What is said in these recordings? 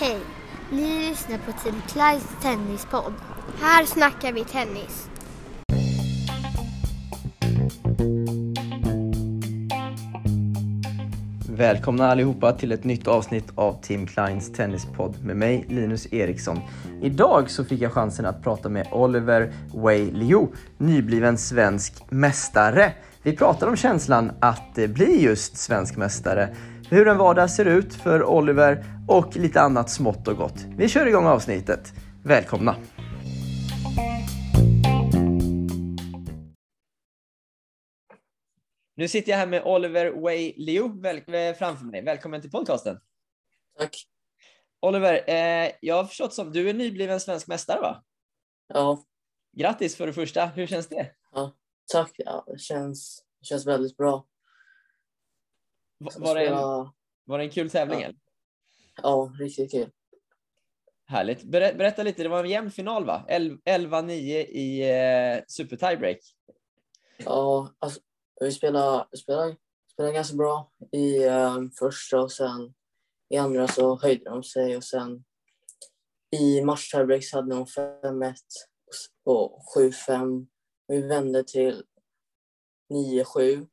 Hej! Ni lyssnar på Team Clydes tennispodd. Här snackar vi tennis. Välkomna allihopa till ett nytt avsnitt av Tim Kleins tennispodd med mig Linus Eriksson. Idag så fick jag chansen att prata med Oliver Wei Liu, nybliven svensk mästare. Vi pratar om känslan att eh, bli just svensk mästare, hur en vardag ser ut för Oliver och lite annat smått och gott. Vi kör igång avsnittet. Välkomna! Nu sitter jag här med Oliver Wei Liu väl, framför mig. Välkommen till podcasten. Tack. Oliver, eh, jag har förstått som du är nybliven svensk mästare va? Ja. Grattis för det första. Hur känns det? Ja, tack. Ja, det, känns, det känns väldigt bra. Va- Var det en, var det en kul tävling? Ja. Ja, riktigt kul. Härligt. Ber- Berätta lite, det var en jämn final va? El- 11-9 i eh, super tiebreak. Ja, alltså, vi spelade, spelade, spelade ganska bra i eh, första och sen i andra så höjde de sig och sen i match tiebreaks hade de 5-1 och 7-5. Vi vände till 9-7,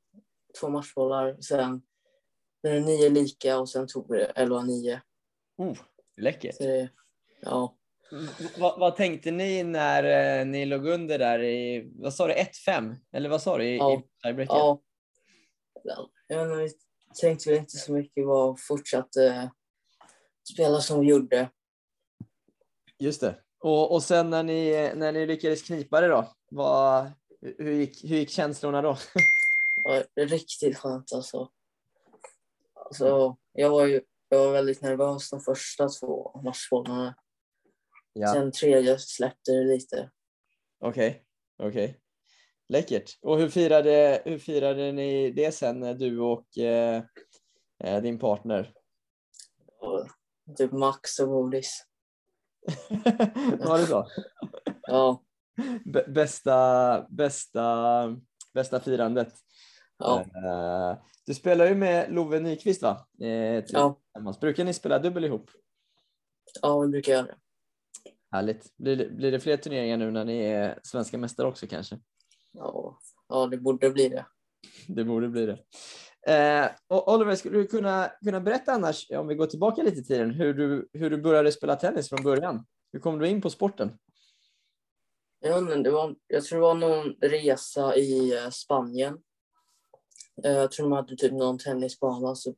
två matchbollar. Sen blev det 9 lika och sen tog vi det 11-9. Oh, läckert. Så det, ja. V- vad- tänkte ni när eh, ni låg under där i, vad sa du, 1-5? Eller vad sa du i, Ja. i tiebreaken? Ja. Ja, Jag inte, vi tänkte väl inte så mycket vad fortsatte spela som vi gjorde. Just det. Och, och sen när ni, när ni lyckades knipa det då, vad, hur, gick, hur gick känslorna då? Ja, är riktigt skönt alltså. Alltså jag, var ju, jag var väldigt nervös de första två matchbollarna. Ja. Sen tredje släppte det lite. Okej, okej. Läckert. Och hur firade, hur firade ni det sen, eh, du och eh, eh, din partner? Typ Max och godis. Var det så? Ja, B- bästa, bästa, bästa firandet. Ja, Eh, du spelar ju med Love Nyqvist va? Eh, ja. Brukar ni spela dubbel ihop? ja, vi brukar göra det. Härligt. Blir det, blir det fler turneringar nu när ni är svenska mästare också kanske? Ja, ja, det borde bli det. Det borde bli det. Och Oliver, skulle du kunna, kunna berätta annars, om vi går tillbaka lite i tiden, hur du, hur du började spela tennis från början? Hur kom du in på sporten? Ja, men det var, jag tror det var någon resa i Spanien. Eh, jag tror de hade typ någon tennisbana. Så,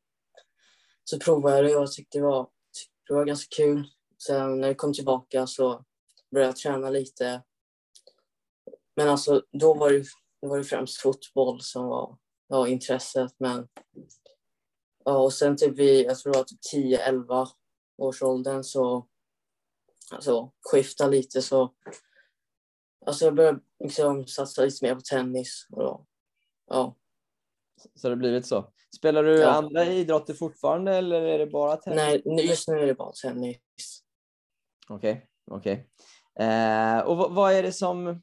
så provade jag det och jag tyckte det var, tyckte det var ganska kul. Sen när jag kom tillbaka så började jag träna lite. Men alltså då var det, det var det främst fotboll som var ja, intresset. Men, ja, och sen typ vid, jag tror det var typ 10-11 års åldern så alltså, skifta lite så Alltså jag började liksom satsa lite mer på tennis. Och då, ja, så har det blivit så. Spelar du Ja. andra idrotter fortfarande eller är det bara tennis? nej, just nu är det bara tennis. Okej, okej. Eh, och vad, vad är det som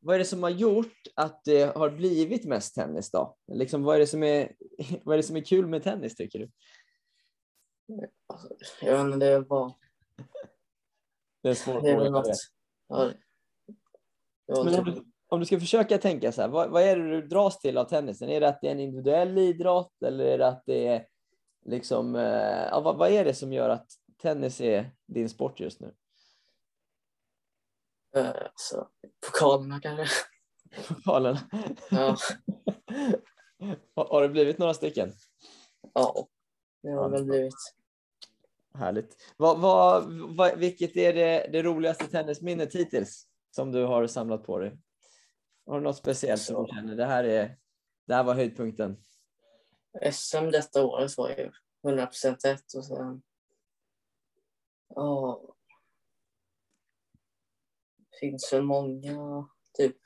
vad är det som har gjort att det har blivit mest tennis då? Liksom, vad, är det som är, vad är det som är kul med tennis tycker du? Alltså, jag vet inte, det var, Det är en svår det är fråga. Ja, Men om du, om du ska försöka tänka så här, vad, vad är det du dras till av tennisen? Är det att det är en individuell idrott eller är det att det är liksom, eh, ja, vad, vad är det som gör att tennis är din sport just nu? eh, alltså, pokalerna kanske. Pokalen. Ja, har, det blivit några stycken? ja, det har väl blivit. Härligt. Vad, vad, vad, vilket är det, det roligaste tennisminnet hittills som du har samlat på dig? Har du något speciellt som du känner, det här, är, det här var höjdpunkten? SM detta året var ju 100% rätt och sen... Ja... finns väl många, typ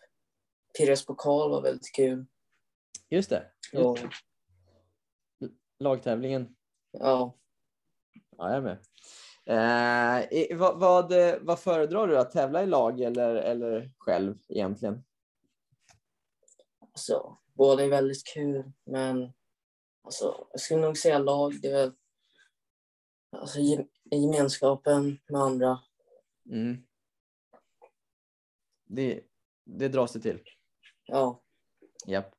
Pires pokal var väldigt kul. Just det, just det. lagtävlingen. ja, Ja, jag är med. Eh, vad, vad, vad föredrar du, att tävla i lag eller, eller själv egentligen? Alltså, båda är väldigt kul men alltså, jag skulle nog säga lag. Det är väl alltså, gem- gemenskapen med andra. Mm. Det, det dras det till. Ja, Japp.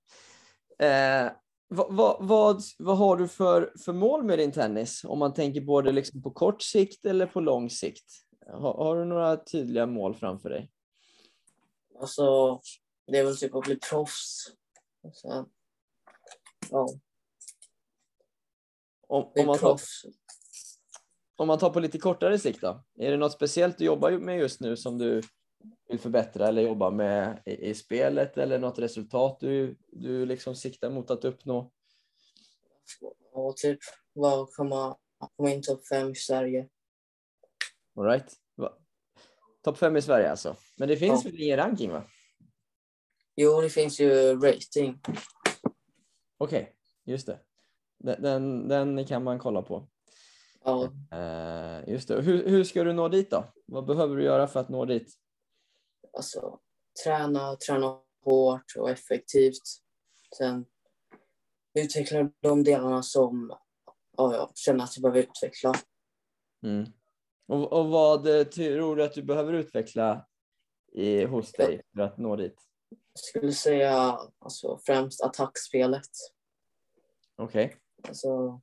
Eh, vad, vad, vad, vad har du för, för mål med din tennis? Om man tänker både liksom på kort sikt eller på lång sikt. Har, har du några tydliga mål framför dig? alltså det är väl typ att bli proffs. Sen, ja, Om, om, man tar, om man tar på lite kortare sikt då? Är det något speciellt du jobbar med just nu som du vill förbättra eller jobba med i, i spelet eller något resultat du, du liksom siktar mot att uppnå? Och typ bara komma, komma in topp fem i Sverige. All right. Va- Topp fem i Sverige alltså. Men det finns Ja. väl ingen ranking va? Jo, det finns ju rating. Okej, just det. Den, den, den kan man kolla på. Ja, Eh, just det. Hur, hur ska du nå dit då? Vad behöver du göra för att nå dit? alltså träna, träna hårt och effektivt. Sen utveckla de delarna som ja, jag känner att jag behöver utveckla. Mm. Och, och vad eh, tror du att du behöver utveckla i, hos dig för att nå dit? Skulle säga alltså, främst attackspelet. Okej, Alltså,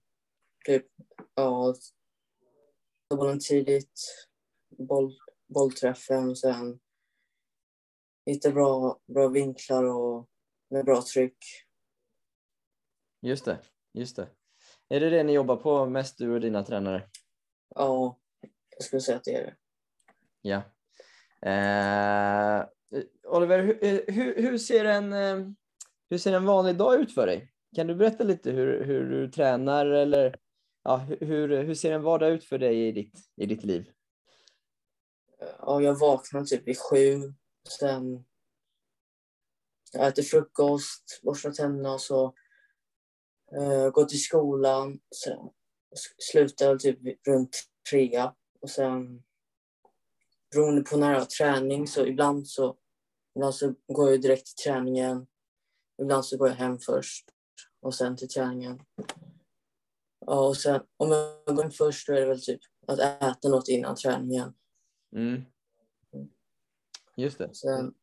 typ, ja, bollen tidigt, boll, bollträffen och sen hitta bra, bra vinklar och med bra tryck. just det. Just det. Är det det ni jobbar på mest du och dina tränare? Ja, jag skulle säga att det är det. Ja. Eh, Eh, Oliver, hur, eh, hur, hur, ser en, eh, hur ser en vanlig dag ut för dig? Kan du berätta lite hur, hur du tränar eller ja, hur- hur, ser en vardag ut för dig i ditt, i ditt liv? Ja, jag vaknar typ vid sju. Sen jag äter frukost, borstar tänderna och så. Uh, går till skolan. Sen slutar jag typ runt trea. Och sen beroende på när jag har träning så ibland så, ibland så går jag direkt till träningen. Ibland så går jag hem först och sen till träningen. Ja, och sen om jag går hem först då är det väl typ att äta något innan träningen. Mm. Just det. Sen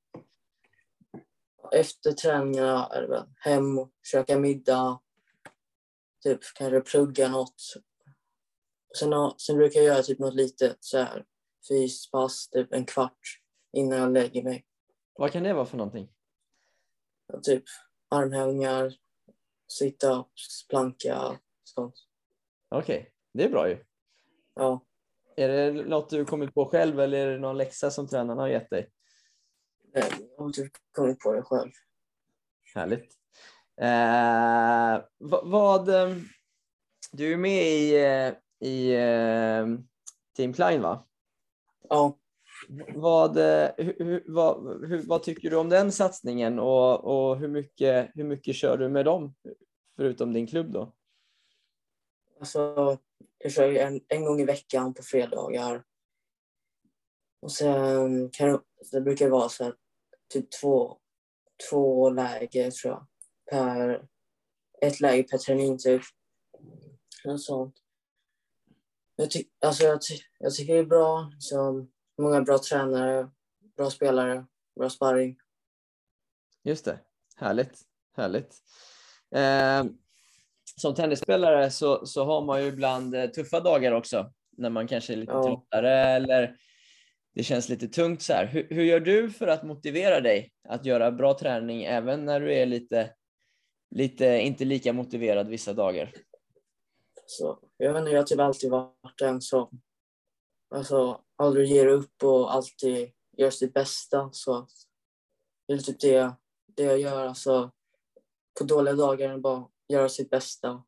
efter träningarna är det väl hem och käka middag. Typ kanske plugga något. Sen, sen brukar jag göra typ något litet så här fyspass, typ en kvart innan jag lägger mig. Vad kan det vara för någonting? Och typ armhävningar, sit-ups, planka, sånt. Okej, det är bra ju. Ja, Är det något du kommit på själv eller är det någon läxa som tränarna har gett dig? eh, jag har typ kommit på det själv. Härligt. Eh, vad, vad, eh, du är med i, eh, i eh, Team Klein va? Ja, Vad, eh, hur, vad, hur, vad tycker du om den satsningen och, och hur, mycket, hur mycket kör du med dem? Förutom din klubb då? Alltså, jag kör en, en gång i veckan på fredagar. Och sen kan det, det brukar vara så här, typ två, två läger tror jag. Per, ett läger per termin typ. Något sånt. Jag, ty, alltså, jag, ty, jag tycker det är bra. Liksom, många bra tränare, bra spelare, bra sparring. Just det, härligt. härligt. Eh, som tennisspelare så, så har man ju ibland eh, tuffa dagar också när man kanske är lite Ja. tröttare eller det känns lite tungt så här. Hur, hur gör du för att motivera dig att göra bra träning även när du är lite, lite inte lika motiverad vissa dagar? Så, jag vet inte, jag har typ alltid varit en som alltså, aldrig ger upp och alltid gör sitt bästa. Så det är typ det, det jag gör. Alltså, på dåliga dagar bara göra sitt bästa.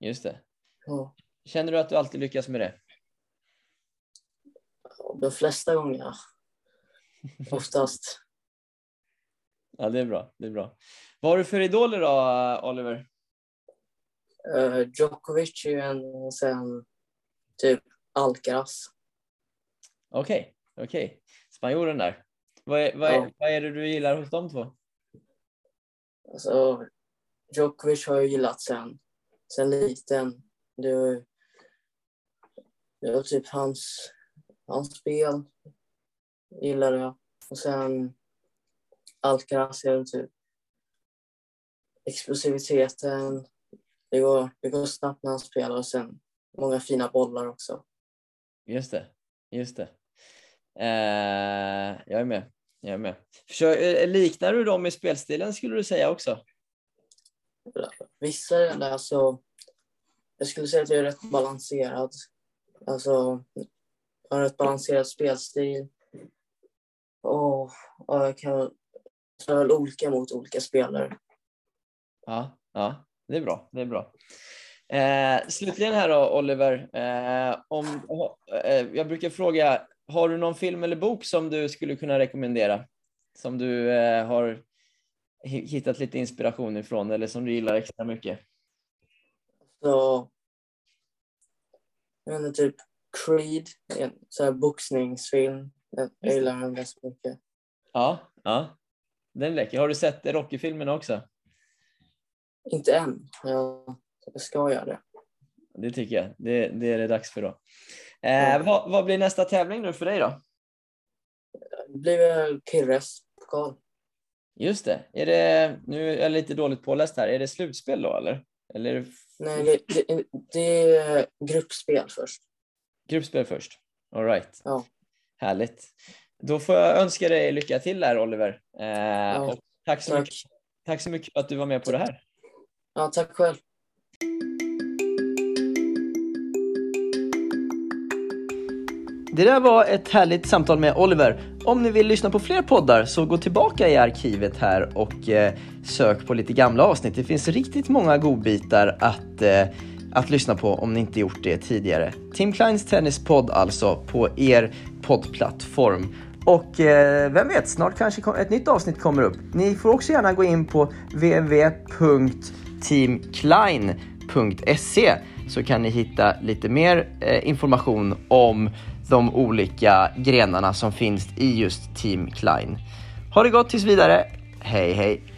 Just det. Ja, Känner du att du alltid lyckas med det? de flesta gånger. Oftast. Ja, det är bra. Det är bra. Vad har du för idoler då, Oliver? Uh, Djokovic är ju en och sen typ Alcaraz. Okej, okej. Spanjoren där. Vad är, vad, är, Ja. vad är det du gillar hos de två? Alltså, Djokovic har jag gillat sen, sen liten. Det, Ja, typ hans, hans spel gillade jag. Och sen Alcaraz, typ explosiviteten. Det går, det går snabbt när han spelar och sen många fina bollar också. Just det, just det. Eh, jag är med. Jag är med. Försök, eh, liknar du dem i spelstilen skulle du säga också? Vissa är där så... Jag skulle säga att jag är rätt balanserad. Alltså, jag har rätt balanserad spelstil. Och, och jag kan spela olika mot olika spelare. Ja, ja, det är bra. Det är bra. Eh, slutligen här då, Oliver. Eh, om, eh, jag brukar fråga, har du någon film eller bok som du skulle kunna rekommendera? Som du eh, har hittat lite inspiration ifrån eller som du gillar extra mycket? Så, jag vet inte, typ Creed, en sån här boxningsfilm. Jag gillar den ganska mycket. Ja, ja. Den läcker. Har du sett Rocky-filmerna också? Inte än. Jag, jag ska göra det. Det tycker jag. Det, det är det dags för då. Eh, vad, vad, blir nästa tävling nu för dig då? Det blir väl Kirres pokal. Just det. Är det. Nu är jag lite dåligt påläst här. Är det slutspel då eller? eller det... Nej, det, det, det, är gruppspel först. Gruppspel först. All right. Ja. Härligt. Då får jag önska dig lycka till där Oliver. Eh, ja, tack, så tack. Mycket, tack så mycket för att du var med på det här. Ja, tack själv. Det där var ett härligt samtal med Oliver. Om ni vill lyssna på fler poddar så gå tillbaka i arkivet här och eh, sök på lite gamla avsnitt. Det finns riktigt många godbitar att, eh, att lyssna på om ni inte gjort det tidigare. Tim Kleins tennispodd alltså på er poddplattform. Och eh, vem vet, snart kanske ett nytt avsnitt kommer upp. Ni får också gärna gå in på www teamkline.se så kan ni hitta lite mer eh, information om de olika grenarna som finns i just Team Klein. Ha det gott tills vidare. Hej hej!